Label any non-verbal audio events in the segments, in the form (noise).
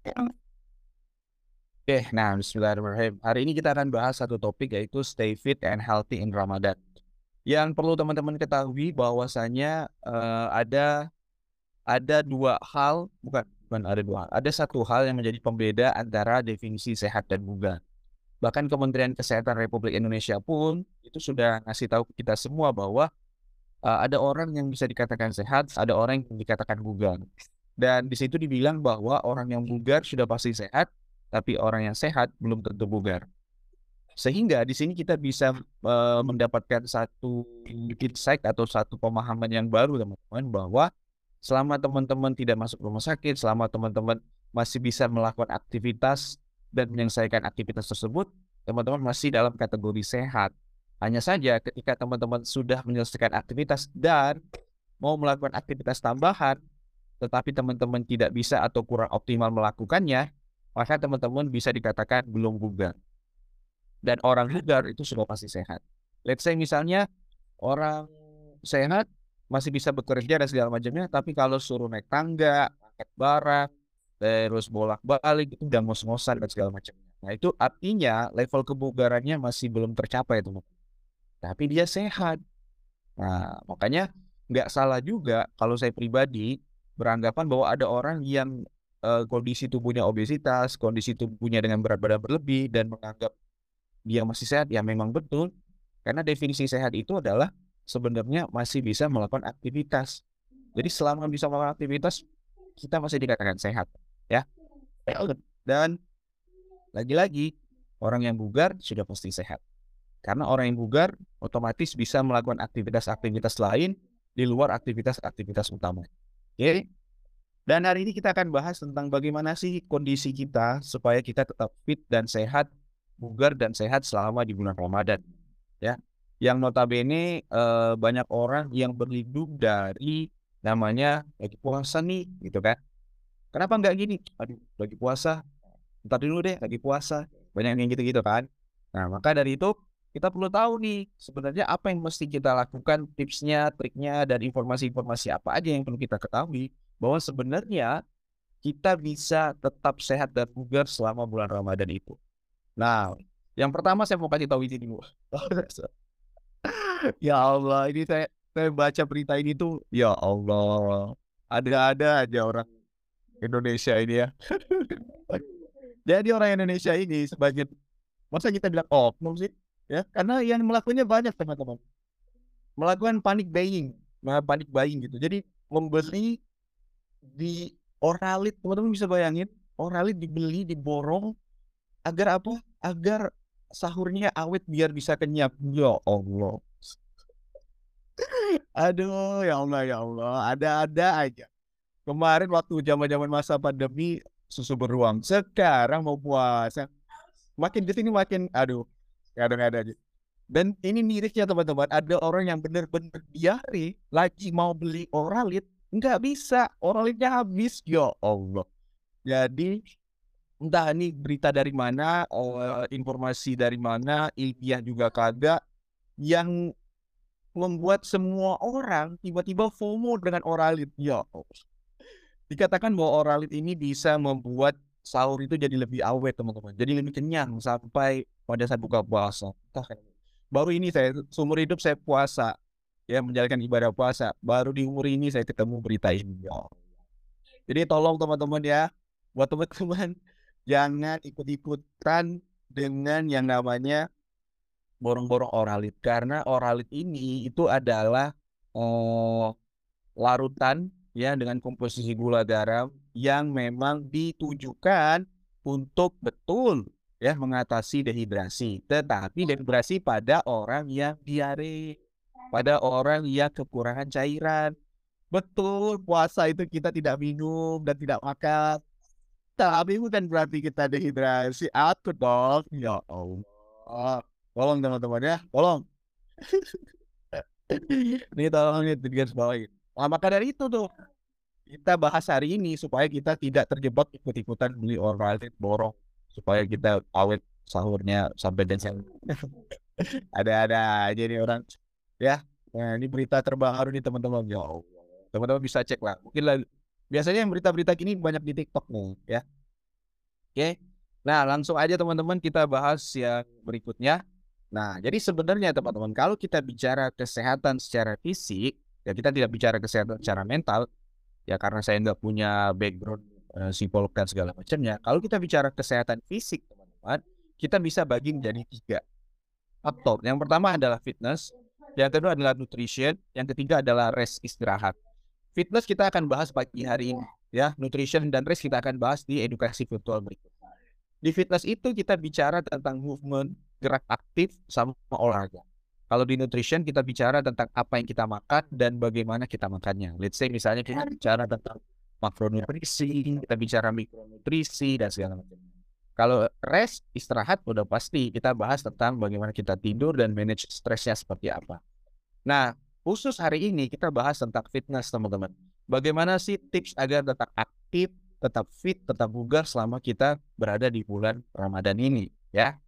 Oke, nah bismillahirrahmanirrahim. Hari ini kita akan bahas satu topik yaitu stay fit and healthy in Ramadan. Yang perlu teman-teman ketahui bahwasanya uh, ada ada dua hal, bukan bukan ada dua hal, ada satu hal yang menjadi pembeda antara definisi sehat dan bugar. Bahkan Kementerian Kesehatan Republik Indonesia pun itu sudah ngasih tahu kita semua bahwa uh, ada orang yang bisa dikatakan sehat, ada orang yang dikatakan bugar. Dan di situ dibilang bahwa orang yang bugar sudah pasti sehat, tapi orang yang sehat belum tentu bugar. Sehingga di sini kita bisa uh, mendapatkan satu insight atau satu pemahaman yang baru teman-teman bahwa selama teman-teman tidak masuk rumah sakit, selama teman-teman masih bisa melakukan aktivitas dan menyelesaikan aktivitas tersebut, teman-teman masih dalam kategori sehat. Hanya saja ketika teman-teman sudah menyelesaikan aktivitas dan mau melakukan aktivitas tambahan, tetapi teman-teman tidak bisa atau kurang optimal melakukannya, maka teman-teman bisa dikatakan belum bugar. Dan orang bugar itu sudah pasti sehat. Let's say misalnya orang sehat masih bisa bekerja dan segala macamnya, tapi kalau suruh naik tangga, angkat barang, terus bolak-balik itu udah ngos-ngosan dan segala macamnya. Nah itu artinya level kebugarannya masih belum tercapai teman. Tapi dia sehat. Nah makanya nggak salah juga kalau saya pribadi beranggapan bahwa ada orang yang uh, kondisi tubuhnya obesitas, kondisi tubuhnya dengan berat badan berlebih dan menganggap dia masih sehat, ya memang betul. Karena definisi sehat itu adalah sebenarnya masih bisa melakukan aktivitas. Jadi selama bisa melakukan aktivitas, kita masih dikatakan sehat, ya. Dan lagi-lagi orang yang bugar sudah pasti sehat. Karena orang yang bugar otomatis bisa melakukan aktivitas-aktivitas lain di luar aktivitas-aktivitas utama. Oke. Dan hari ini kita akan bahas tentang bagaimana sih kondisi kita supaya kita tetap fit dan sehat, bugar dan sehat selama di bulan Ramadan. Ya, yang notabene eh, banyak orang yang berlindung dari namanya lagi puasa nih, gitu kan? Kenapa nggak gini? Aduh, lagi puasa. Ntar dulu deh, lagi puasa. Banyak yang gitu-gitu kan. Nah, maka dari itu kita perlu tahu nih sebenarnya apa yang mesti kita lakukan, tipsnya, triknya, dan informasi-informasi apa aja yang perlu kita ketahui bahwa sebenarnya kita bisa tetap sehat dan bugar selama bulan Ramadan itu. Nah, yang pertama saya mau kasih tahu ini dulu. (laughs) ya Allah, ini saya saya baca berita ini tuh, ya Allah, ada-ada aja orang Indonesia ini ya. (laughs) Jadi orang Indonesia ini sebagian masa kita bilang oh, sih? Ya, karena yang melakukannya banyak teman-teman. Melakukan panic buying, panic buying gitu. Jadi membeli di oralit teman-teman bisa bayangin oralit dibeli diborong agar apa? Agar sahurnya awet biar bisa kenyap ya Allah. Aduh ya Allah ya Allah. Ada-ada aja. Kemarin waktu zaman-zaman masa pandemi susu beruang. Sekarang mau puasa. Makin di sini makin aduh kadang ada aja dan ini mirisnya teman-teman ada orang yang benar-benar diare lagi mau beli oralit Nggak bisa, oralnya habis. Ya Allah. Jadi entah ini berita dari mana, uh, informasi dari mana, ilmiah juga kagak, yang membuat semua orang tiba-tiba FOMO dengan oralit. Ya Allah. Dikatakan bahwa oralit ini bisa membuat sahur itu jadi lebih awet teman-teman. Jadi lebih kenyang sampai pada saat buka puasa. Baru ini saya seumur hidup saya puasa ya menjalankan ibadah puasa. Baru di umur ini saya ketemu berita ini. Jadi tolong teman-teman ya, buat teman-teman (laughs) jangan ikut-ikutan dengan yang namanya borong-borong oralit karena oralit ini itu adalah oh, larutan ya dengan komposisi gula garam yang memang ditujukan untuk betul ya mengatasi dehidrasi. Tetapi dehidrasi pada orang yang diare pada orang yang kekurangan cairan. Betul, puasa itu kita tidak minum dan tidak makan. Tapi bukan berarti kita dehidrasi. Aku dong. Ya Allah. Tolong teman-teman ya, tolong. (laughs) ini tolong ini garis bawahin. Nah, maka dari itu tuh kita bahas hari ini supaya kita tidak terjebak ikut-ikutan beli orang borong supaya kita awet sahurnya sampai dan ada-ada (laughs) aja nih orang ya. Nah, ini berita terbaru nih teman-teman. Ya. Teman-teman bisa cek lah. Mungkin lah biasanya yang berita-berita gini banyak di TikTok nih ya. Oke. Nah, langsung aja teman-teman kita bahas yang berikutnya. Nah, jadi sebenarnya teman-teman, kalau kita bicara kesehatan secara fisik, ya kita tidak bicara kesehatan secara mental, ya karena saya nggak punya background uh, psikolog dan segala macamnya. Kalau kita bicara kesehatan fisik, teman-teman, kita bisa bagi menjadi tiga faktor. Yang pertama adalah fitness, yang kedua adalah nutrition, yang ketiga adalah rest istirahat. Fitness kita akan bahas pagi hari ini, ya. Nutrition dan rest kita akan bahas di edukasi virtual berikutnya. Di fitness itu kita bicara tentang movement, gerak aktif sama olahraga. Kalau di nutrition kita bicara tentang apa yang kita makan dan bagaimana kita makannya. Let's say misalnya kita bicara tentang makronutrisi, kita bicara mikronutrisi dan segala macam. Kalau rest, istirahat udah pasti kita bahas tentang bagaimana kita tidur dan manage stresnya seperti apa. Nah, khusus hari ini kita bahas tentang fitness teman-teman. Bagaimana sih tips agar tetap aktif, tetap fit, tetap bugar selama kita berada di bulan Ramadan ini ya.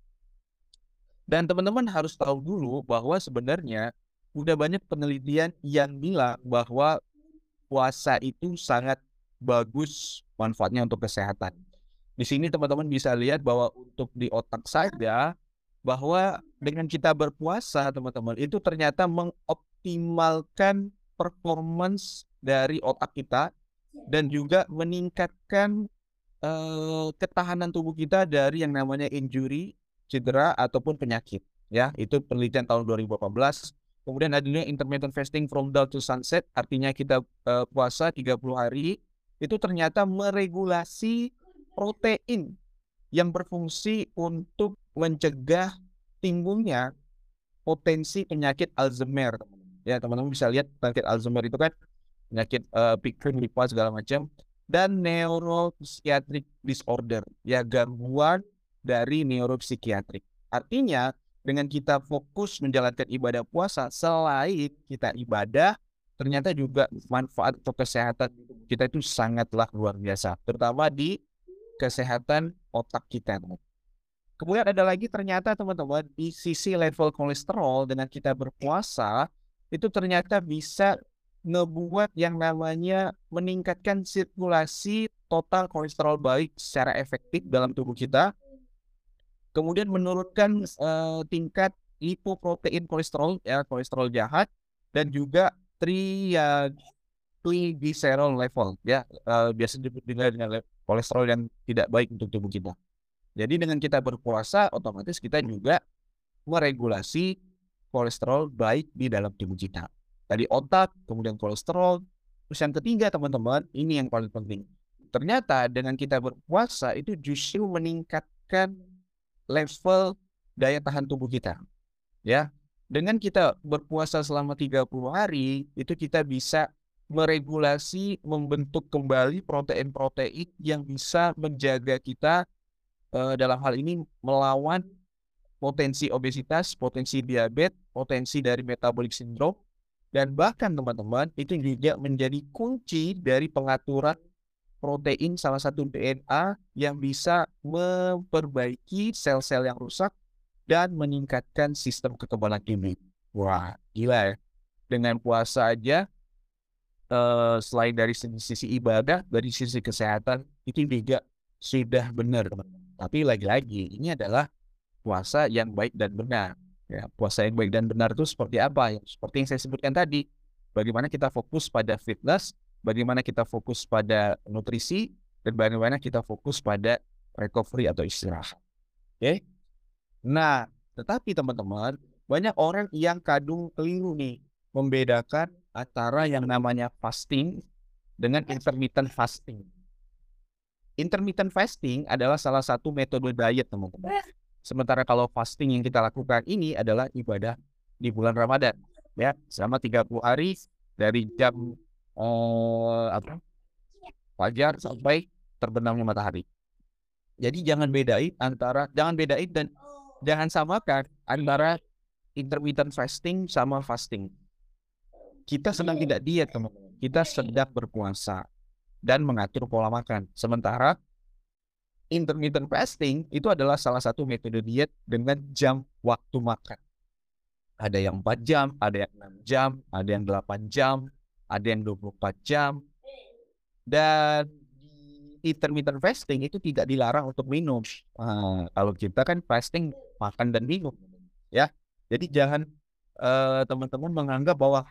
Dan teman-teman harus tahu dulu bahwa sebenarnya udah banyak penelitian yang bilang bahwa puasa itu sangat bagus manfaatnya untuk kesehatan. Di sini teman-teman bisa lihat bahwa untuk di otak saja bahwa dengan kita berpuasa teman-teman itu ternyata mengoptimalkan performance dari otak kita dan juga meningkatkan uh, ketahanan tubuh kita dari yang namanya injury cedera ataupun penyakit ya. Itu penelitian tahun 2018 kemudian ada intermittent fasting from dawn to sunset artinya kita uh, puasa 30 hari itu ternyata meregulasi protein yang berfungsi untuk mencegah timbulnya potensi penyakit Alzheimer. Ya teman-teman bisa lihat penyakit Alzheimer itu kan penyakit uh, pikir lupa segala macam dan neuropsychiatric disorder ya gangguan dari neuropsikiatrik. Artinya, dengan kita fokus menjalankan ibadah puasa, selain kita ibadah, ternyata juga manfaat untuk kesehatan kita itu sangatlah luar biasa, terutama di kesehatan otak kita. Kemudian ada lagi ternyata teman-teman di sisi level kolesterol dengan kita berpuasa itu ternyata bisa ngebuat yang namanya meningkatkan sirkulasi total kolesterol baik secara efektif dalam tubuh kita kemudian menurunkan uh, tingkat lipoprotein kolesterol ya kolesterol jahat dan juga triglycerol level ya uh, biasa disebut dengan kolesterol yang tidak baik untuk tubuh kita. Jadi dengan kita berpuasa otomatis kita juga meregulasi kolesterol baik di dalam tubuh kita. Tadi otak, kemudian kolesterol. Terus yang ketiga teman-teman, ini yang paling penting. Ternyata dengan kita berpuasa itu justru meningkatkan level daya tahan tubuh kita. Ya. Dengan kita berpuasa selama 30 hari, itu kita bisa meregulasi, membentuk kembali protein-protein yang bisa menjaga kita uh, dalam hal ini melawan potensi obesitas, potensi diabetes, potensi dari metabolic syndrome, dan bahkan teman-teman itu juga menjadi kunci dari pengaturan protein salah satu DNA yang bisa memperbaiki sel-sel yang rusak dan meningkatkan sistem kekebalan imun. Wah, gila ya. Dengan puasa aja, uh, selain dari sisi ibadah, dari sisi kesehatan, itu juga sudah benar. Tapi lagi-lagi, ini adalah puasa yang baik dan benar. Ya, puasa yang baik dan benar itu seperti apa? Seperti yang saya sebutkan tadi, bagaimana kita fokus pada fitness, bagaimana kita fokus pada nutrisi dan bagaimana kita fokus pada recovery atau istirahat. Oke. Okay? Nah, tetapi teman-teman, banyak orang yang kadung keliru nih membedakan antara yang namanya fasting dengan intermittent fasting. Intermittent fasting adalah salah satu metode diet, teman-teman. Sementara kalau fasting yang kita lakukan ini adalah ibadah di bulan Ramadan, ya, selama 30 hari dari jam uh, apa fajar sampai terbenamnya matahari. Jadi jangan bedain antara jangan bedain dan jangan samakan antara intermittent fasting sama fasting. Kita sedang tidak diet, teman-teman. Kita sedang berpuasa dan mengatur pola makan. Sementara intermittent fasting itu adalah salah satu metode diet dengan jam waktu makan. Ada yang 4 jam, ada yang 6 jam, ada yang 8 jam, ada yang 24 jam. Dan intermittent fasting itu tidak dilarang untuk minum. Nah, kalau kita kan fasting makan dan minum, ya. Jadi jangan uh, teman-teman menganggap bahwa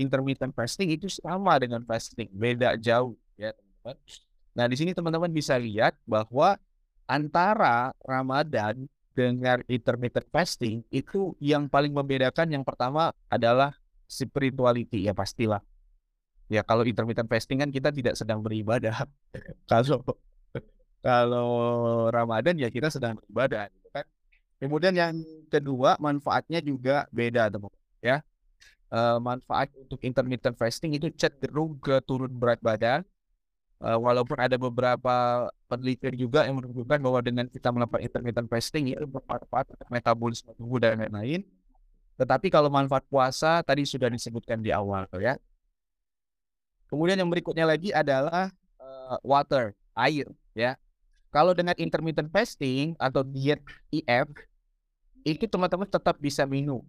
intermittent fasting itu sama dengan fasting, beda jauh, ya teman-teman. Nah di sini teman-teman bisa lihat bahwa antara Ramadan dengan intermittent fasting itu yang paling membedakan yang pertama adalah spirituality ya pastilah Ya kalau intermittent fasting kan kita tidak sedang beribadah. (laughs) kalau kalau Ramadan ya kita sedang beribadah gitu kan. Kemudian yang kedua manfaatnya juga beda teman ya. Uh, manfaat untuk intermittent fasting itu cenderung ke turun berat badan. Uh, walaupun ada beberapa penelitian juga yang menunjukkan bahwa dengan kita melakukan intermittent fasting itu bermanfaat metabolisme tubuh dan lain-lain. Tetapi kalau manfaat puasa tadi sudah disebutkan di awal ya. Kemudian yang berikutnya lagi adalah uh, water, air ya. Kalau dengan intermittent fasting atau diet IF itu teman-teman tetap bisa minum.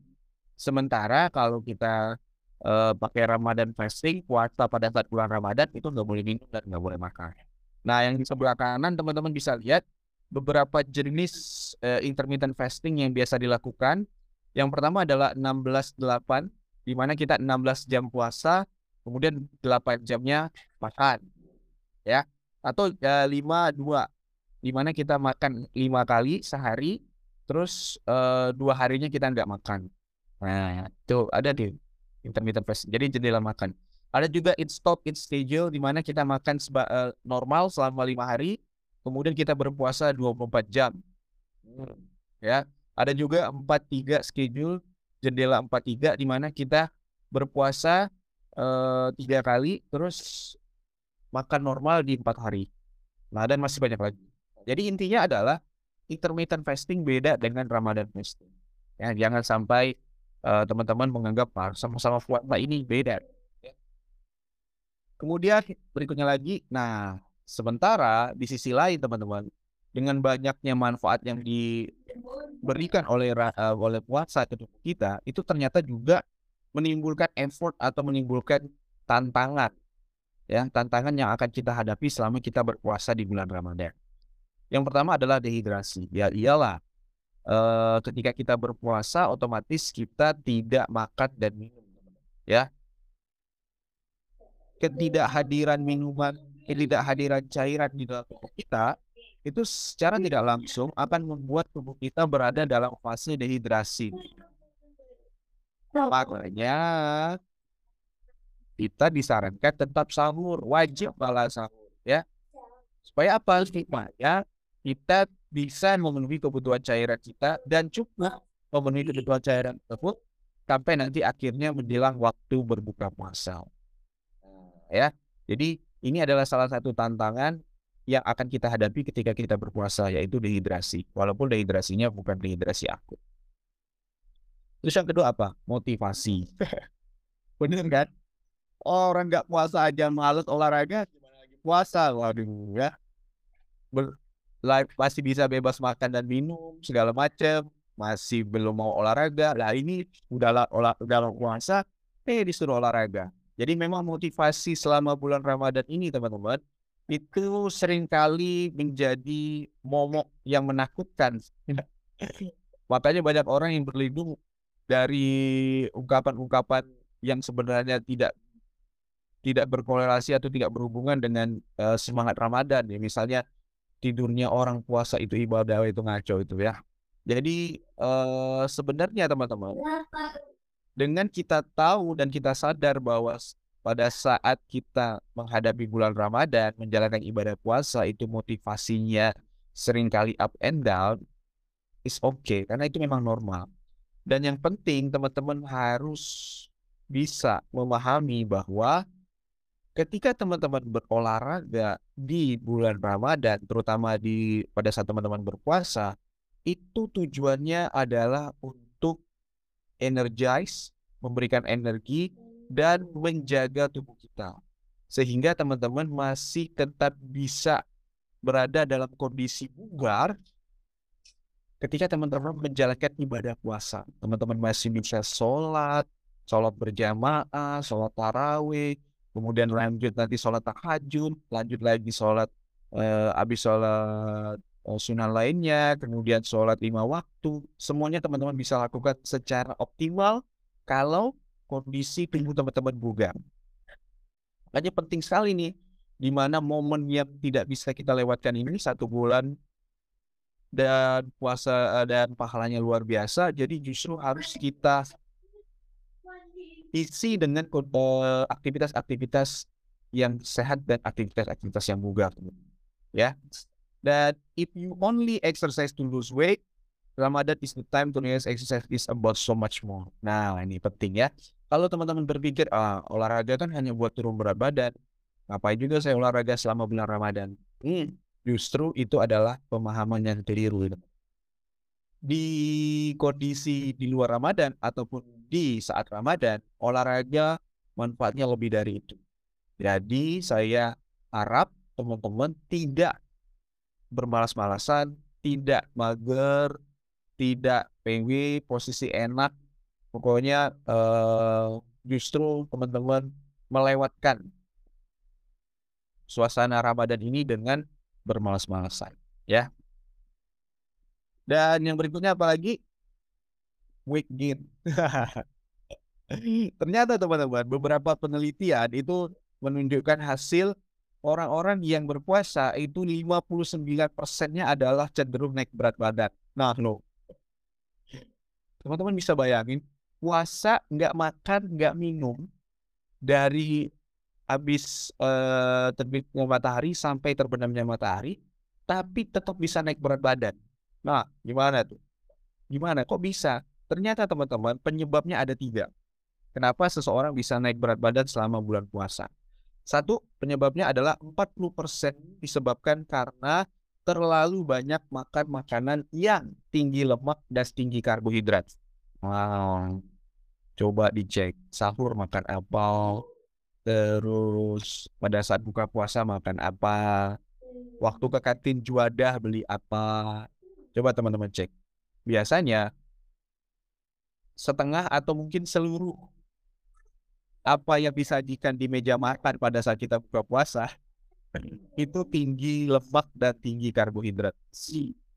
Sementara kalau kita uh, pakai Ramadan fasting, puasa pada saat bulan Ramadan itu nggak boleh minum dan nggak boleh makan. Nah, yang di sebelah kanan teman-teman bisa lihat beberapa jenis uh, intermittent fasting yang biasa dilakukan. Yang pertama adalah 16-8, di mana kita 16 jam puasa, kemudian 8 jamnya makan ya. Atau ya, 5 2 di mana kita makan lima kali sehari terus uh, dua harinya kita nggak makan. Nah itu ada di intermittent fasting. Jadi jendela makan. Ada juga it stop it schedule di mana kita makan seba, uh, normal selama lima hari kemudian kita berpuasa 24 jam. Ya ada juga 43 schedule jendela 43 di mana kita berpuasa uh, tiga kali terus makan normal di empat hari. Nah dan masih banyak lagi. Jadi intinya adalah intermittent fasting beda dengan Ramadan fasting. Ya, jangan sampai uh, teman-teman menganggap ah, sama-sama puasa ini beda. Kemudian berikutnya lagi, nah sementara di sisi lain teman-teman dengan banyaknya manfaat yang diberikan oleh uh, oleh puasa ke tubuh kita itu ternyata juga menimbulkan effort atau menimbulkan tantangan ya tantangan yang akan kita hadapi selama kita berpuasa di bulan Ramadan. Yang pertama adalah dehidrasi. Ya iyalah eh, ketika kita berpuasa otomatis kita tidak makan dan minum ya. Ketidakhadiran minuman, ketidakhadiran cairan di dalam tubuh kita itu secara tidak langsung akan membuat tubuh kita berada dalam fase dehidrasi. Makanya kita disarankan tetap sahur, wajib malah sahur ya. Supaya apa? Supaya kita bisa memenuhi kebutuhan cairan kita dan cukup memenuhi kebutuhan cairan tersebut sampai nanti akhirnya menjelang waktu berbuka puasa. Ya. Jadi ini adalah salah satu tantangan yang akan kita hadapi ketika kita berpuasa yaitu dehidrasi. Walaupun dehidrasinya bukan dehidrasi akut. Terus yang kedua apa? Motivasi. (laughs) Bener kan? Orang nggak puasa aja males olahraga, gimana lagi puasa? Waduh ya. Ber live masih bisa bebas makan dan minum segala macam, masih belum mau olahraga. Lah ini udah olah udah puasa, eh disuruh olahraga. Jadi memang motivasi selama bulan Ramadan ini teman-teman itu sering kali menjadi momok yang menakutkan. (laughs) Makanya banyak orang yang berlindung dari ungkapan-ungkapan yang sebenarnya tidak tidak berkorelasi atau tidak berhubungan dengan uh, semangat Ramadan ya. Misalnya tidurnya orang puasa itu ibadah itu ngaco itu ya. Jadi uh, sebenarnya teman-teman dengan kita tahu dan kita sadar bahwa pada saat kita menghadapi bulan Ramadan menjalankan ibadah puasa itu motivasinya sering kali up and down is okay. Karena itu memang normal dan yang penting teman-teman harus bisa memahami bahwa ketika teman-teman berolahraga di bulan Ramadan, terutama di pada saat teman-teman berpuasa, itu tujuannya adalah untuk energize, memberikan energi dan menjaga tubuh kita. Sehingga teman-teman masih tetap bisa berada dalam kondisi bugar ketika teman-teman menjalankan ibadah puasa, teman-teman masih bisa sholat, sholat berjamaah, sholat tarawih, kemudian lanjut nanti sholat tahajud, lanjut lagi sholat uh, habis sholat uh, sunnah lainnya, kemudian sholat lima waktu, semuanya teman-teman bisa lakukan secara optimal kalau kondisi tubuh teman-teman bugar. Makanya penting sekali nih, di mana momen yang tidak bisa kita lewatkan ini satu bulan dan puasa dan pahalanya luar biasa, jadi justru harus kita isi dengan aktivitas-aktivitas yang sehat dan aktivitas-aktivitas yang bugar. Ya. Dan if you only exercise to lose weight, Ramadan is the time to realize exercise is about so much more. Nah, ini penting ya. Kalau teman-teman berpikir, ah, olahraga kan hanya buat turun berat badan. Ngapain juga saya olahraga selama bulan Ramadan? Hmm, justru itu adalah pemahaman yang keliru. Di kondisi di luar Ramadan ataupun di saat Ramadan, olahraga manfaatnya lebih dari itu. Jadi saya harap teman-teman tidak bermalas-malasan, tidak mager, tidak PW, posisi enak. Pokoknya uh, justru teman-teman melewatkan suasana Ramadan ini dengan bermalas-malasan, ya. Dan yang berikutnya apalagi weight gain. (laughs) Ternyata teman-teman beberapa penelitian itu menunjukkan hasil orang-orang yang berpuasa itu 59 persennya adalah cenderung naik berat badan. Nah, lo, teman-teman bisa bayangin, puasa nggak makan, nggak minum dari habis uh, terbitnya matahari sampai terbenamnya matahari, tapi tetap bisa naik berat badan. Nah, gimana tuh? Gimana? Kok bisa? Ternyata teman-teman penyebabnya ada tiga. Kenapa seseorang bisa naik berat badan selama bulan puasa? Satu, penyebabnya adalah 40% disebabkan karena terlalu banyak makan makanan yang tinggi lemak dan tinggi karbohidrat. Wow. Coba dicek sahur makan apa, terus pada saat buka puasa makan apa, waktu ke kantin juadah beli apa. Coba teman-teman cek. Biasanya setengah atau mungkin seluruh apa yang disajikan di meja makan pada saat kita buka puasa itu tinggi lemak dan tinggi karbohidrat.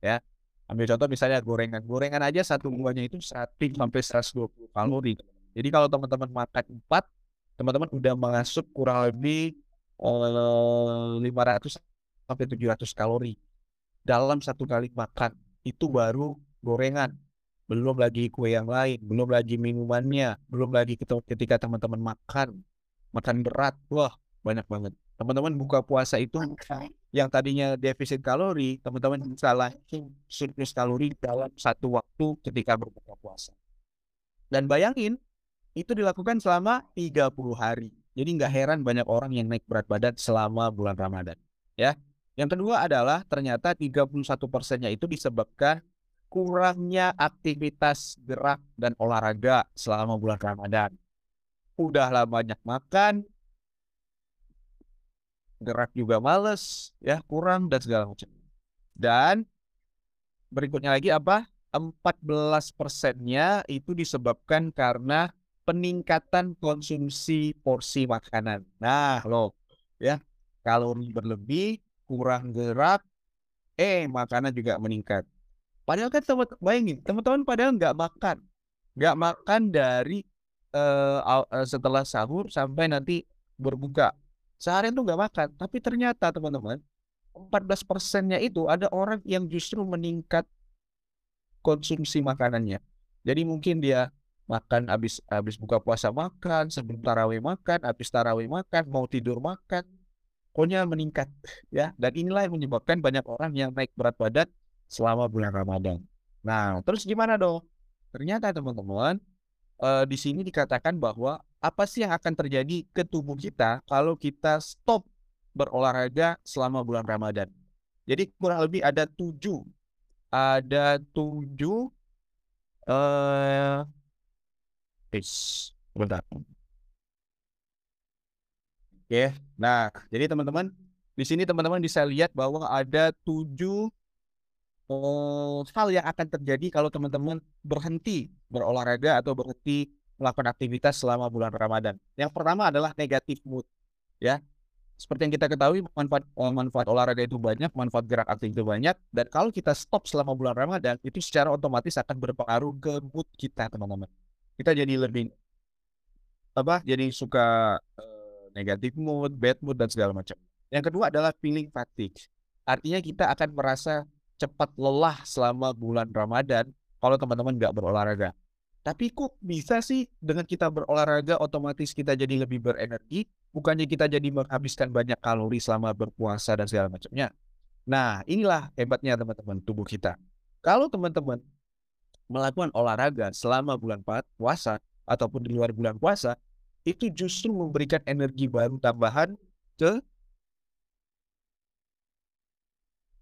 Ya. Ambil contoh misalnya gorengan. Gorengan aja satu buahnya itu 100 sampai 120 kalori. Jadi kalau teman-teman makan 4, teman-teman udah masuk kurang lebih uh, eh, 500 sampai 700 kalori dalam satu kali makan. Itu baru gorengan belum lagi kue yang lain, belum lagi minumannya, belum lagi ketika teman-teman makan, makan berat, wah banyak banget. Teman-teman buka puasa itu yang tadinya defisit kalori, teman-teman bisa langsung surplus kalori dalam satu waktu ketika berbuka puasa. Dan bayangin, itu dilakukan selama 30 hari. Jadi nggak heran banyak orang yang naik berat badan selama bulan Ramadan. Ya. Yang kedua adalah ternyata 31 persennya itu disebabkan kurangnya aktivitas gerak dan olahraga selama bulan Ramadan. Udahlah banyak makan, gerak juga males, ya kurang dan segala macam. Dan berikutnya lagi apa? 14 persennya itu disebabkan karena peningkatan konsumsi porsi makanan. Nah, loh, ya kalori berlebih, kurang gerak, eh makanan juga meningkat. Padahal kan teman bayangin teman-teman padahal nggak makan, nggak makan dari uh, setelah sahur sampai nanti berbuka. Seharian tuh nggak makan, tapi ternyata teman-teman 14 persennya itu ada orang yang justru meningkat konsumsi makanannya. Jadi mungkin dia makan habis habis buka puasa makan, sebelum tarawih makan, habis tarawih makan, mau tidur makan, pokoknya meningkat ya. Dan inilah yang menyebabkan banyak orang yang naik berat badan selama bulan Ramadan. Nah, terus gimana dong? Ternyata teman-teman, uh, di sini dikatakan bahwa apa sih yang akan terjadi ke tubuh kita kalau kita stop berolahraga selama bulan Ramadan. Jadi kurang lebih ada tujuh, ada tujuh, uh, is, bentar. Oke, nah jadi teman-teman di sini teman-teman bisa lihat bahwa ada tujuh uh, hal yang akan terjadi kalau teman-teman berhenti berolahraga atau berhenti melakukan aktivitas selama bulan Ramadan. Yang pertama adalah negatif mood, ya. seperti yang kita ketahui manfaat eh, manfaat olahraga itu banyak, manfaat gerak aktif itu banyak, dan kalau kita stop selama bulan Ramadan, itu secara otomatis akan berpengaruh ke mood kita, teman-teman. Kita jadi lebih apa? Jadi suka uh, negatif mood, bad mood dan segala macam. Yang kedua adalah feeling fatigue. Artinya kita akan merasa cepat lelah selama bulan Ramadan kalau teman-teman nggak berolahraga. Tapi kok bisa sih dengan kita berolahraga otomatis kita jadi lebih berenergi, bukannya kita jadi menghabiskan banyak kalori selama berpuasa dan segala macamnya. Nah, inilah hebatnya teman-teman tubuh kita. Kalau teman-teman melakukan olahraga selama bulan puasa ataupun di luar bulan puasa, itu justru memberikan energi baru tambahan ke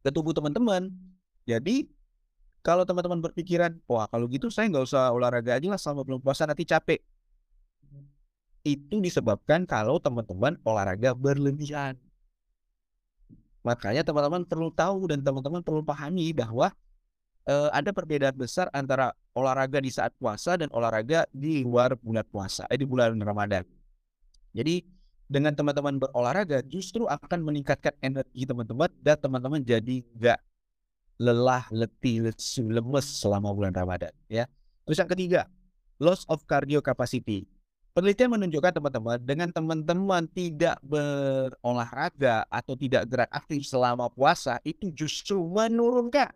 ke tubuh teman-teman. Jadi kalau teman-teman berpikiran, wah kalau gitu saya nggak usah olahraga aja lah selama belum puasa nanti capek. Itu disebabkan kalau teman-teman olahraga berlebihan. Makanya teman-teman perlu tahu dan teman-teman perlu pahami bahwa eh, ada perbedaan besar antara olahraga di saat puasa dan olahraga di luar bulan puasa, eh, di bulan Ramadan. Jadi dengan teman-teman berolahraga justru akan meningkatkan energi teman-teman dan teman-teman jadi nggak lelah, letih, lesu, lemes selama bulan Ramadan ya. Terus yang ketiga, loss of cardio capacity. Penelitian menunjukkan teman-teman dengan teman-teman tidak berolahraga atau tidak gerak aktif selama puasa itu justru menurunkan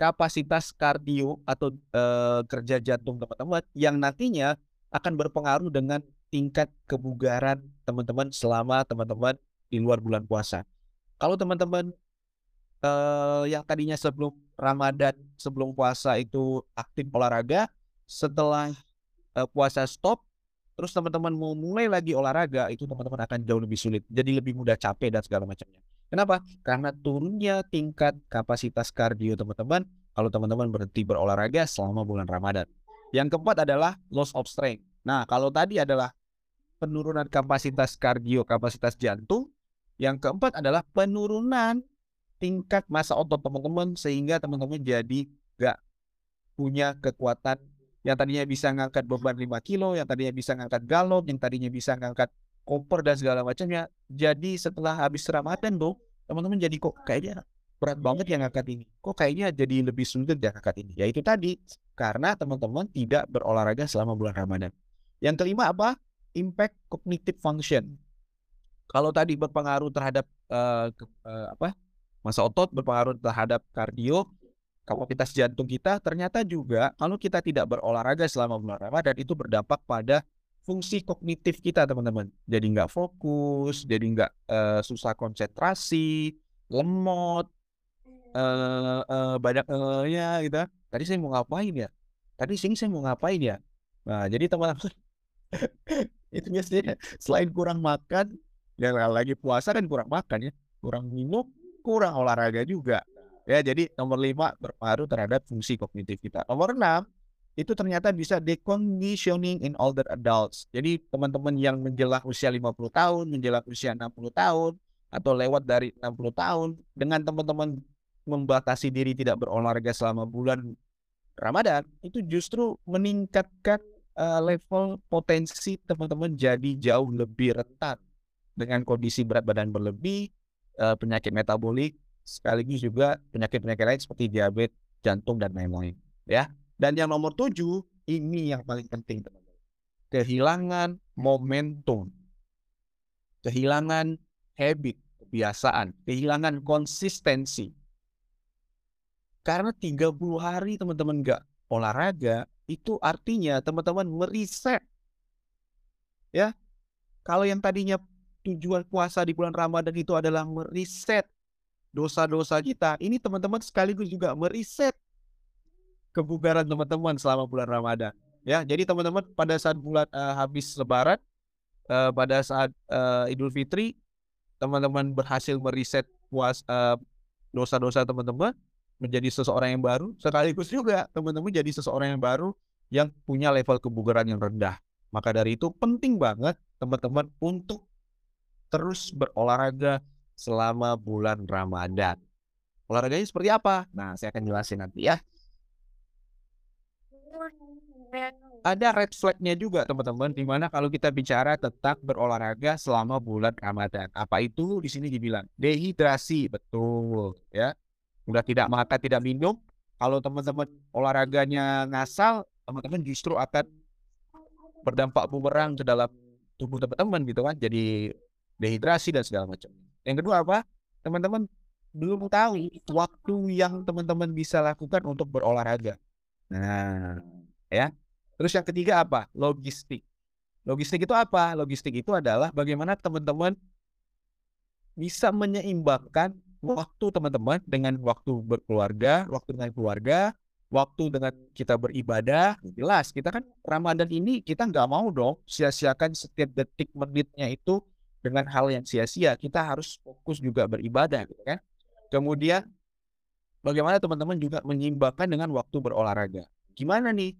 kapasitas kardio atau e, kerja jantung teman-teman yang nantinya akan berpengaruh dengan tingkat kebugaran teman-teman selama teman-teman di luar bulan puasa. Kalau teman-teman uh, yang tadinya sebelum Ramadan, sebelum puasa itu aktif olahraga, setelah uh, puasa stop, terus teman-teman mau mulai lagi olahraga, itu teman-teman akan jauh lebih sulit. Jadi lebih mudah capek dan segala macamnya. Kenapa? Karena turunnya tingkat kapasitas kardio teman-teman kalau teman-teman berhenti berolahraga selama bulan Ramadan. Yang keempat adalah loss of strength. Nah, kalau tadi adalah penurunan kapasitas kardio, kapasitas jantung. Yang keempat adalah penurunan tingkat masa otot teman-teman sehingga teman-teman jadi gak punya kekuatan yang tadinya bisa ngangkat beban 5 kilo, yang tadinya bisa ngangkat galon, yang tadinya bisa ngangkat koper dan segala macamnya. Jadi setelah habis Ramadan tuh, teman-teman jadi kok kayaknya berat banget yang ngangkat ini. Kok kayaknya jadi lebih sulit yang ngangkat ini. Ya itu tadi, karena teman-teman tidak berolahraga selama bulan Ramadan. Yang kelima apa? Impact cognitive function. Kalau tadi berpengaruh terhadap uh, uh, apa masa otot berpengaruh terhadap kardio, kapasitas jantung kita, ternyata juga kalau kita tidak berolahraga selama bulan Ramadan itu berdampak pada fungsi kognitif kita teman-teman. Jadi nggak fokus, jadi nggak uh, susah konsentrasi, lemot, uh, uh, banyak uh, ya gitu. Tadi saya mau ngapain ya? Tadi sini saya mau ngapain ya? Nah, jadi teman-teman (laughs) itu biasanya selain kurang makan, yang lagi puasa kan kurang makan ya, kurang minum, kurang olahraga juga. Ya, jadi nomor lima berpengaruh terhadap fungsi kognitif kita. Nomor enam itu ternyata bisa deconditioning in older adults. Jadi teman-teman yang menjelang usia 50 tahun, menjelang usia 60 tahun, atau lewat dari 60 tahun, dengan teman-teman membatasi diri tidak berolahraga selama bulan Ramadan, itu justru meningkatkan uh, level potensi teman-teman jadi jauh lebih rentan dengan kondisi berat badan berlebih, uh, penyakit metabolik sekaligus juga penyakit-penyakit lain seperti diabetes, jantung dan lain-lain ya. Dan yang nomor tujuh ini yang paling penting teman-teman. Kehilangan momentum. Kehilangan habit, kebiasaan, kehilangan konsistensi. Karena 30 hari teman-teman nggak olahraga, itu artinya teman-teman meriset. Ya, kalau yang tadinya tujuan puasa di bulan Ramadan itu adalah meriset dosa-dosa kita. Ini teman-teman sekaligus juga meriset kebugaran teman-teman selama bulan Ramadan. Ya, jadi teman-teman pada saat bulan uh, habis Lebaran, uh, pada saat uh, Idul Fitri, teman-teman berhasil meriset puas uh, dosa-dosa teman-teman menjadi seseorang yang baru. Sekaligus juga teman-teman jadi seseorang yang baru yang punya level kebugaran yang rendah. Maka dari itu penting banget teman-teman untuk terus berolahraga selama bulan Ramadan. Olahraganya seperti apa? Nah, saya akan jelasin nanti ya. Ada red flag-nya juga teman-teman di mana kalau kita bicara tentang berolahraga selama bulan Ramadan. Apa itu? Di sini dibilang dehidrasi, betul ya. Udah tidak makan, tidak minum. Kalau teman-teman olahraganya ngasal, teman-teman justru akan berdampak bumerang ke dalam tubuh teman-teman gitu kan. Jadi dehidrasi dan segala macam. Yang kedua apa? Teman-teman belum tahu waktu yang teman-teman bisa lakukan untuk berolahraga. Nah, ya. Terus yang ketiga apa? Logistik. Logistik itu apa? Logistik itu adalah bagaimana teman-teman bisa menyeimbangkan waktu teman-teman dengan waktu berkeluarga, waktu dengan keluarga, waktu dengan kita beribadah. Jelas, kita kan Ramadan ini kita nggak mau dong sia-siakan setiap detik menitnya itu dengan hal yang sia-sia. Kita harus fokus juga beribadah, kan? Kemudian bagaimana teman-teman juga menyeimbangkan dengan waktu berolahraga. Gimana nih?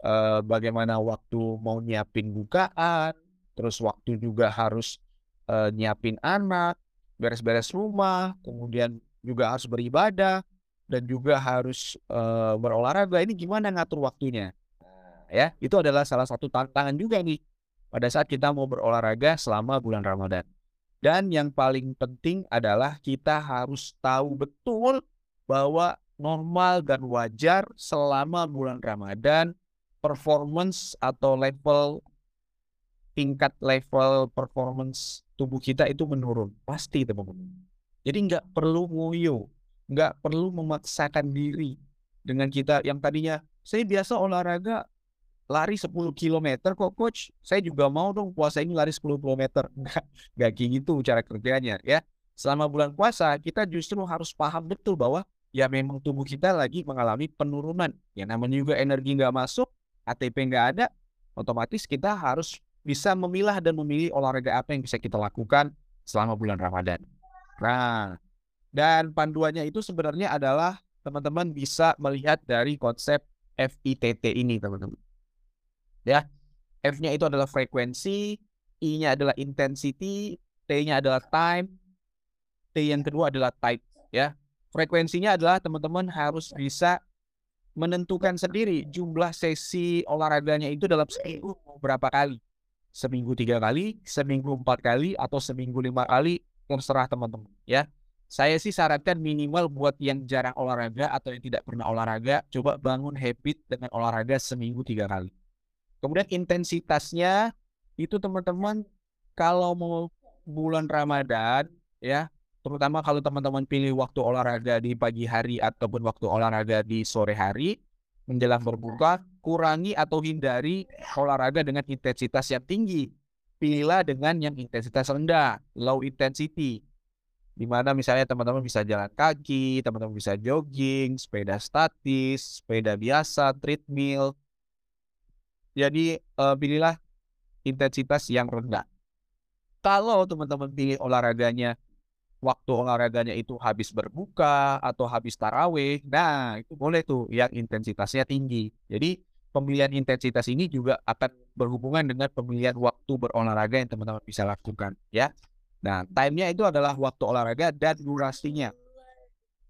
E, bagaimana waktu mau nyiapin bukaan, terus waktu juga harus e, nyiapin anak, beres-beres rumah, kemudian juga harus beribadah dan juga harus e, berolahraga. Ini gimana ngatur waktunya? Ya, itu adalah salah satu tantangan juga nih pada saat kita mau berolahraga selama bulan Ramadan. Dan yang paling penting adalah kita harus tahu betul bahwa normal dan wajar selama bulan Ramadan performance atau level tingkat level performance tubuh kita itu menurun. Pasti teman-teman. Jadi nggak perlu ngoyo, nggak perlu memaksakan diri dengan kita. Yang tadinya saya biasa olahraga lari 10 km kok coach. Saya juga mau dong puasa ini lari 10 km (laughs) nggak nggak gitu cara kerjanya ya. Selama bulan puasa kita justru harus paham betul bahwa ya memang tubuh kita lagi mengalami penurunan. Yang namanya juga energi nggak masuk ATP nggak ada otomatis kita harus bisa memilah dan memilih olahraga apa yang bisa kita lakukan selama bulan Ramadan nah dan panduannya itu sebenarnya adalah teman-teman bisa melihat dari konsep FITT ini teman-teman ya. F-nya itu adalah frekuensi, I-nya adalah intensity, T-nya adalah time, T yang kedua adalah type, ya. Frekuensinya adalah teman-teman harus bisa menentukan sendiri jumlah sesi olahraganya itu dalam seminggu berapa kali. Seminggu tiga kali, seminggu empat kali, atau seminggu lima kali, terserah teman-teman, ya. Saya sih sarankan minimal buat yang jarang olahraga atau yang tidak pernah olahraga, coba bangun habit dengan olahraga seminggu tiga kali. Kemudian intensitasnya itu teman-teman kalau mau bulan Ramadan ya, terutama kalau teman-teman pilih waktu olahraga di pagi hari ataupun waktu olahraga di sore hari menjelang berbuka, kurangi atau hindari olahraga dengan intensitas yang tinggi. Pilihlah dengan yang intensitas rendah, low intensity. Di mana misalnya teman-teman bisa jalan kaki, teman-teman bisa jogging, sepeda statis, sepeda biasa, treadmill, jadi uh, pilihlah intensitas yang rendah. Kalau teman-teman pilih olahraganya waktu olahraganya itu habis berbuka atau habis taraweh, nah itu boleh tuh yang intensitasnya tinggi. Jadi pemilihan intensitas ini juga akan berhubungan dengan pemilihan waktu berolahraga yang teman-teman bisa lakukan ya. Nah, time-nya itu adalah waktu olahraga dan durasinya.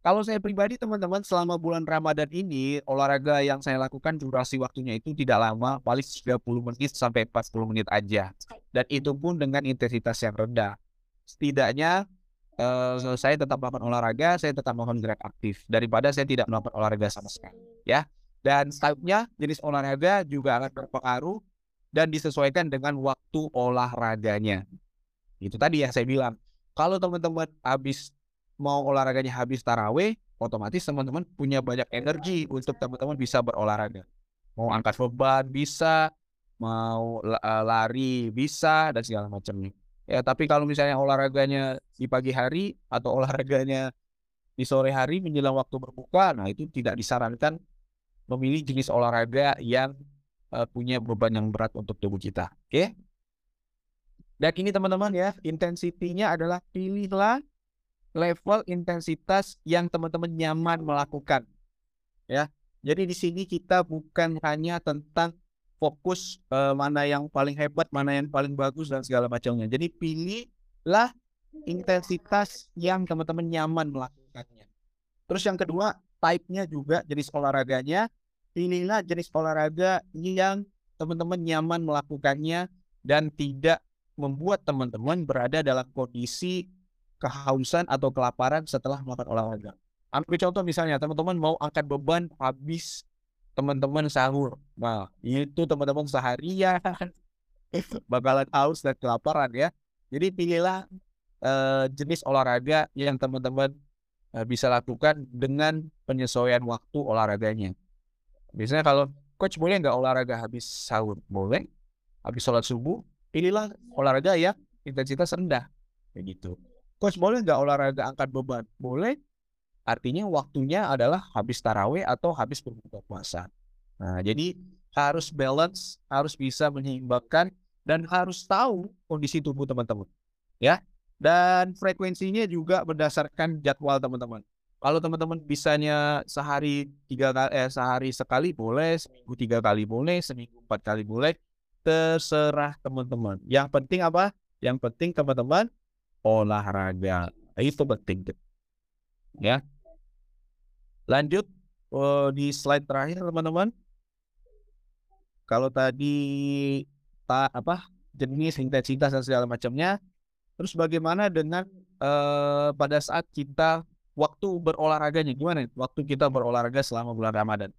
Kalau saya pribadi teman-teman selama bulan Ramadan ini olahraga yang saya lakukan durasi waktunya itu tidak lama, paling 30 menit sampai 40 menit aja. Dan itu pun dengan intensitas yang rendah. Setidaknya uh, saya tetap melakukan olahraga, saya tetap melakukan gerak aktif daripada saya tidak melakukan olahraga sama sekali, ya. Dan type-nya jenis olahraga juga akan berpengaruh dan disesuaikan dengan waktu olahraganya. Itu tadi yang saya bilang. Kalau teman-teman habis mau olahraganya habis taraweh, otomatis teman-teman punya banyak energi untuk teman-teman bisa berolahraga. Mau angkat beban bisa, mau eh, lari bisa dan segala macamnya. Ya, tapi kalau misalnya olahraganya di pagi hari atau olahraganya di sore hari menjelang waktu berbuka, nah itu tidak disarankan memilih jenis olahraga yang uh, punya beban yang berat untuk tubuh kita. Oke? Okay? Dan ini teman-teman ya, intensitinya adalah pilihlah level intensitas yang teman-teman nyaman melakukan. Ya. Jadi di sini kita bukan hanya tentang fokus uh, mana yang paling hebat, mana yang paling bagus dan segala macamnya. Jadi pilihlah intensitas yang teman-teman nyaman melakukannya. Terus yang kedua, type-nya juga jenis olahraganya pilihlah jenis olahraga yang teman-teman nyaman melakukannya dan tidak membuat teman-teman berada dalam kondisi kehausan atau kelaparan setelah melakukan olahraga. Ambil contoh misalnya teman-teman mau angkat beban habis teman-teman sahur. Nah, itu teman-teman seharian bakalan haus dan kelaparan ya. Jadi pilihlah uh, jenis olahraga yang teman-teman uh, bisa lakukan dengan penyesuaian waktu olahraganya. Biasanya kalau coach boleh nggak olahraga habis sahur? Boleh. Habis sholat subuh, pilihlah olahraga yang intensitas rendah. Kayak gitu. Coach boleh nggak olahraga angkat beban? Boleh. Artinya waktunya adalah habis taraweh atau habis berbuka puasa. Nah, jadi harus balance, harus bisa menyeimbangkan dan harus tahu kondisi tubuh teman-teman. Ya. Dan frekuensinya juga berdasarkan jadwal teman-teman. Kalau teman-teman bisanya sehari tiga kali, eh, sehari sekali boleh, seminggu tiga kali boleh, seminggu empat kali boleh, terserah teman-teman. Yang penting apa? Yang penting teman-teman olahraga itu penting. Ya. Lanjut oh, di slide terakhir teman-teman. Kalau tadi tak apa jenis intensitas dan segala macamnya, terus bagaimana dengan uh, pada saat kita waktu berolahraganya gimana? Waktu kita berolahraga selama bulan Ramadan.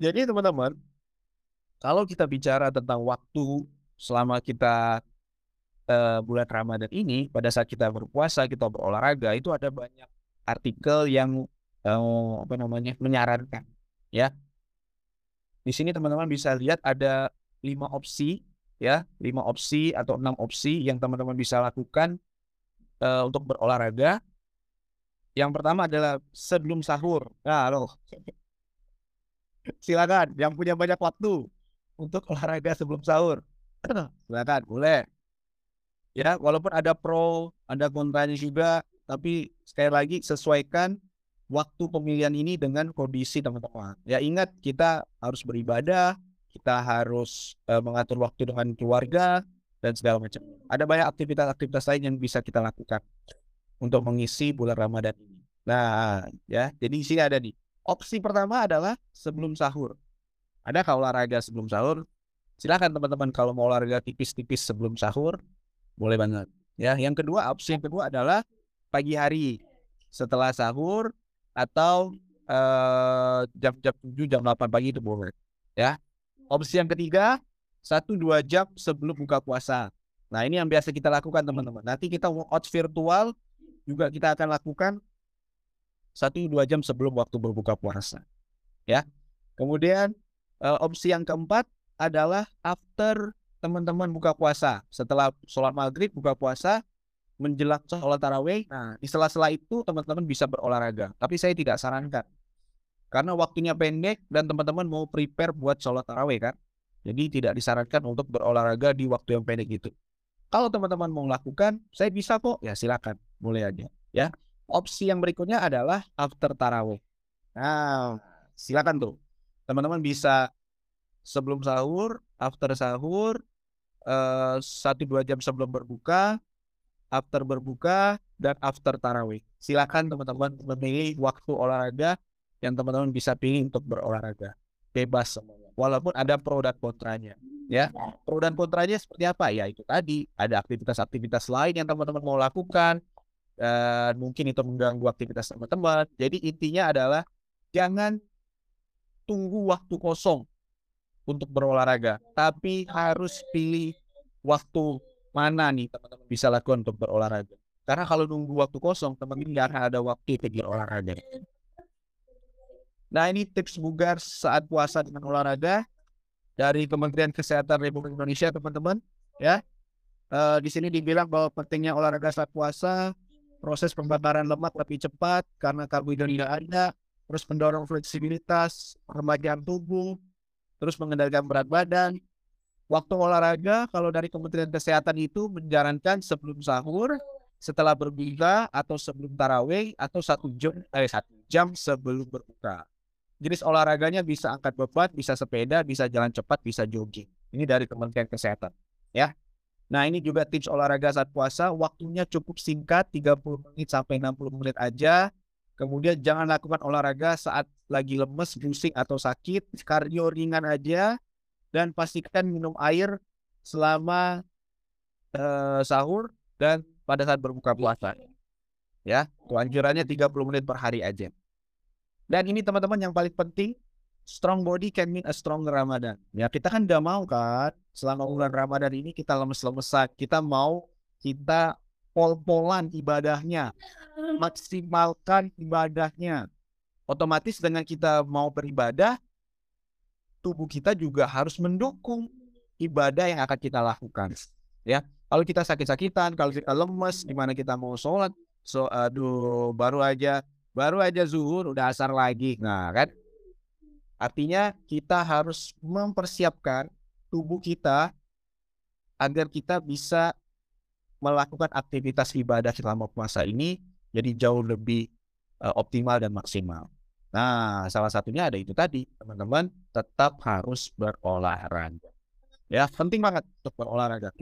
Jadi teman-teman, kalau kita bicara tentang waktu selama kita uh, bulan Ramadan ini, pada saat kita berpuasa, kita berolahraga, itu ada banyak artikel yang uh, apa namanya menyarankan, ya. Di sini teman-teman bisa lihat ada lima opsi, ya, lima opsi atau enam opsi yang teman-teman bisa lakukan uh, untuk berolahraga yang pertama adalah sebelum sahur. Nah, loh. Silakan yang punya banyak waktu untuk olahraga sebelum sahur. Silakan, boleh. Ya, walaupun ada pro, ada kontranya juga, tapi sekali lagi sesuaikan waktu pemilihan ini dengan kondisi teman-teman. Ya ingat kita harus beribadah, kita harus uh, mengatur waktu dengan keluarga dan segala macam. Ada banyak aktivitas-aktivitas lain yang bisa kita lakukan untuk mengisi bulan Ramadan ini. Nah, ya, jadi di sini ada nih. Opsi pertama adalah sebelum sahur. Ada kalau olahraga sebelum sahur? Silakan teman-teman kalau mau olahraga tipis-tipis sebelum sahur, boleh banget. Ya, yang kedua opsi yang kedua adalah pagi hari setelah sahur atau uh, jam-jam 7 jam 8 pagi itu boleh. Ya. Opsi yang ketiga satu dua jam sebelum buka puasa. Nah ini yang biasa kita lakukan teman-teman. Nanti kita workout virtual juga kita akan lakukan satu dua jam sebelum waktu berbuka puasa. Ya. Kemudian uh, opsi yang keempat adalah after teman-teman buka puasa. Setelah sholat maghrib buka puasa, menjelang sholat taraweh. Nah, di sela-sela itu teman-teman bisa berolahraga. Tapi saya tidak sarankan. Karena waktunya pendek dan teman-teman mau prepare buat sholat taraweh kan. Jadi tidak disarankan untuk berolahraga di waktu yang pendek itu. Kalau teman-teman mau lakukan, saya bisa kok. Ya silakan, mulai aja. Ya. Opsi yang berikutnya adalah after taraweh. Nah, silakan tuh. Teman-teman bisa sebelum sahur, after sahur, eh, satu uh, dua jam sebelum berbuka, after berbuka, dan after taraweh. Silakan teman-teman memilih waktu olahraga yang teman-teman bisa pilih untuk berolahraga. Bebas semuanya. Walaupun ada pro dan kontranya ya pro dan kontranya seperti apa ya itu tadi ada aktivitas-aktivitas lain yang teman-teman mau lakukan dan mungkin itu mengganggu aktivitas teman-teman jadi intinya adalah jangan tunggu waktu kosong untuk berolahraga tapi harus pilih waktu mana nih teman-teman bisa lakukan untuk berolahraga? Karena kalau nunggu waktu kosong teman-teman nggak akan ada waktu untuk berolahraga. Nah ini tips bugar saat puasa dengan olahraga dari Kementerian Kesehatan Republik Indonesia teman-teman ya. Uh, di sini dibilang bahwa pentingnya olahraga saat puasa proses pembakaran lemak lebih cepat karena karbohidrat tidak ada terus mendorong fleksibilitas remaja tubuh terus mengendalikan berat badan waktu olahraga kalau dari Kementerian Kesehatan itu menyarankan sebelum sahur setelah berbuka atau sebelum taraweh atau satu jam eh satu jam sebelum berbuka jenis olahraganya bisa angkat beban, bisa sepeda, bisa jalan cepat, bisa jogging. Ini dari Kementerian Kesehatan, ya. Nah, ini juga tips olahraga saat puasa, waktunya cukup singkat, 30 menit sampai 60 menit aja. Kemudian jangan lakukan olahraga saat lagi lemes, pusing atau sakit. Kardio ringan aja dan pastikan minum air selama uh, sahur dan pada saat berbuka puasa. Ya, anjurannya 30 menit per hari aja. Dan ini teman-teman yang paling penting, strong body can mean a strong Ramadan. Ya, kita kan udah mau kan selama bulan Ramadan ini kita lemes-lemesan, kita mau kita pol-polan ibadahnya, maksimalkan ibadahnya. Otomatis dengan kita mau beribadah, tubuh kita juga harus mendukung ibadah yang akan kita lakukan. Ya, kalau kita sakit-sakitan, kalau kita lemes, gimana kita mau sholat? So, aduh, baru aja baru aja zuhur udah asar lagi. Nah, kan artinya kita harus mempersiapkan tubuh kita agar kita bisa melakukan aktivitas ibadah selama puasa ini jadi jauh lebih uh, optimal dan maksimal. Nah, salah satunya ada itu tadi, teman-teman tetap harus berolahraga. Ya, penting banget untuk berolahraga.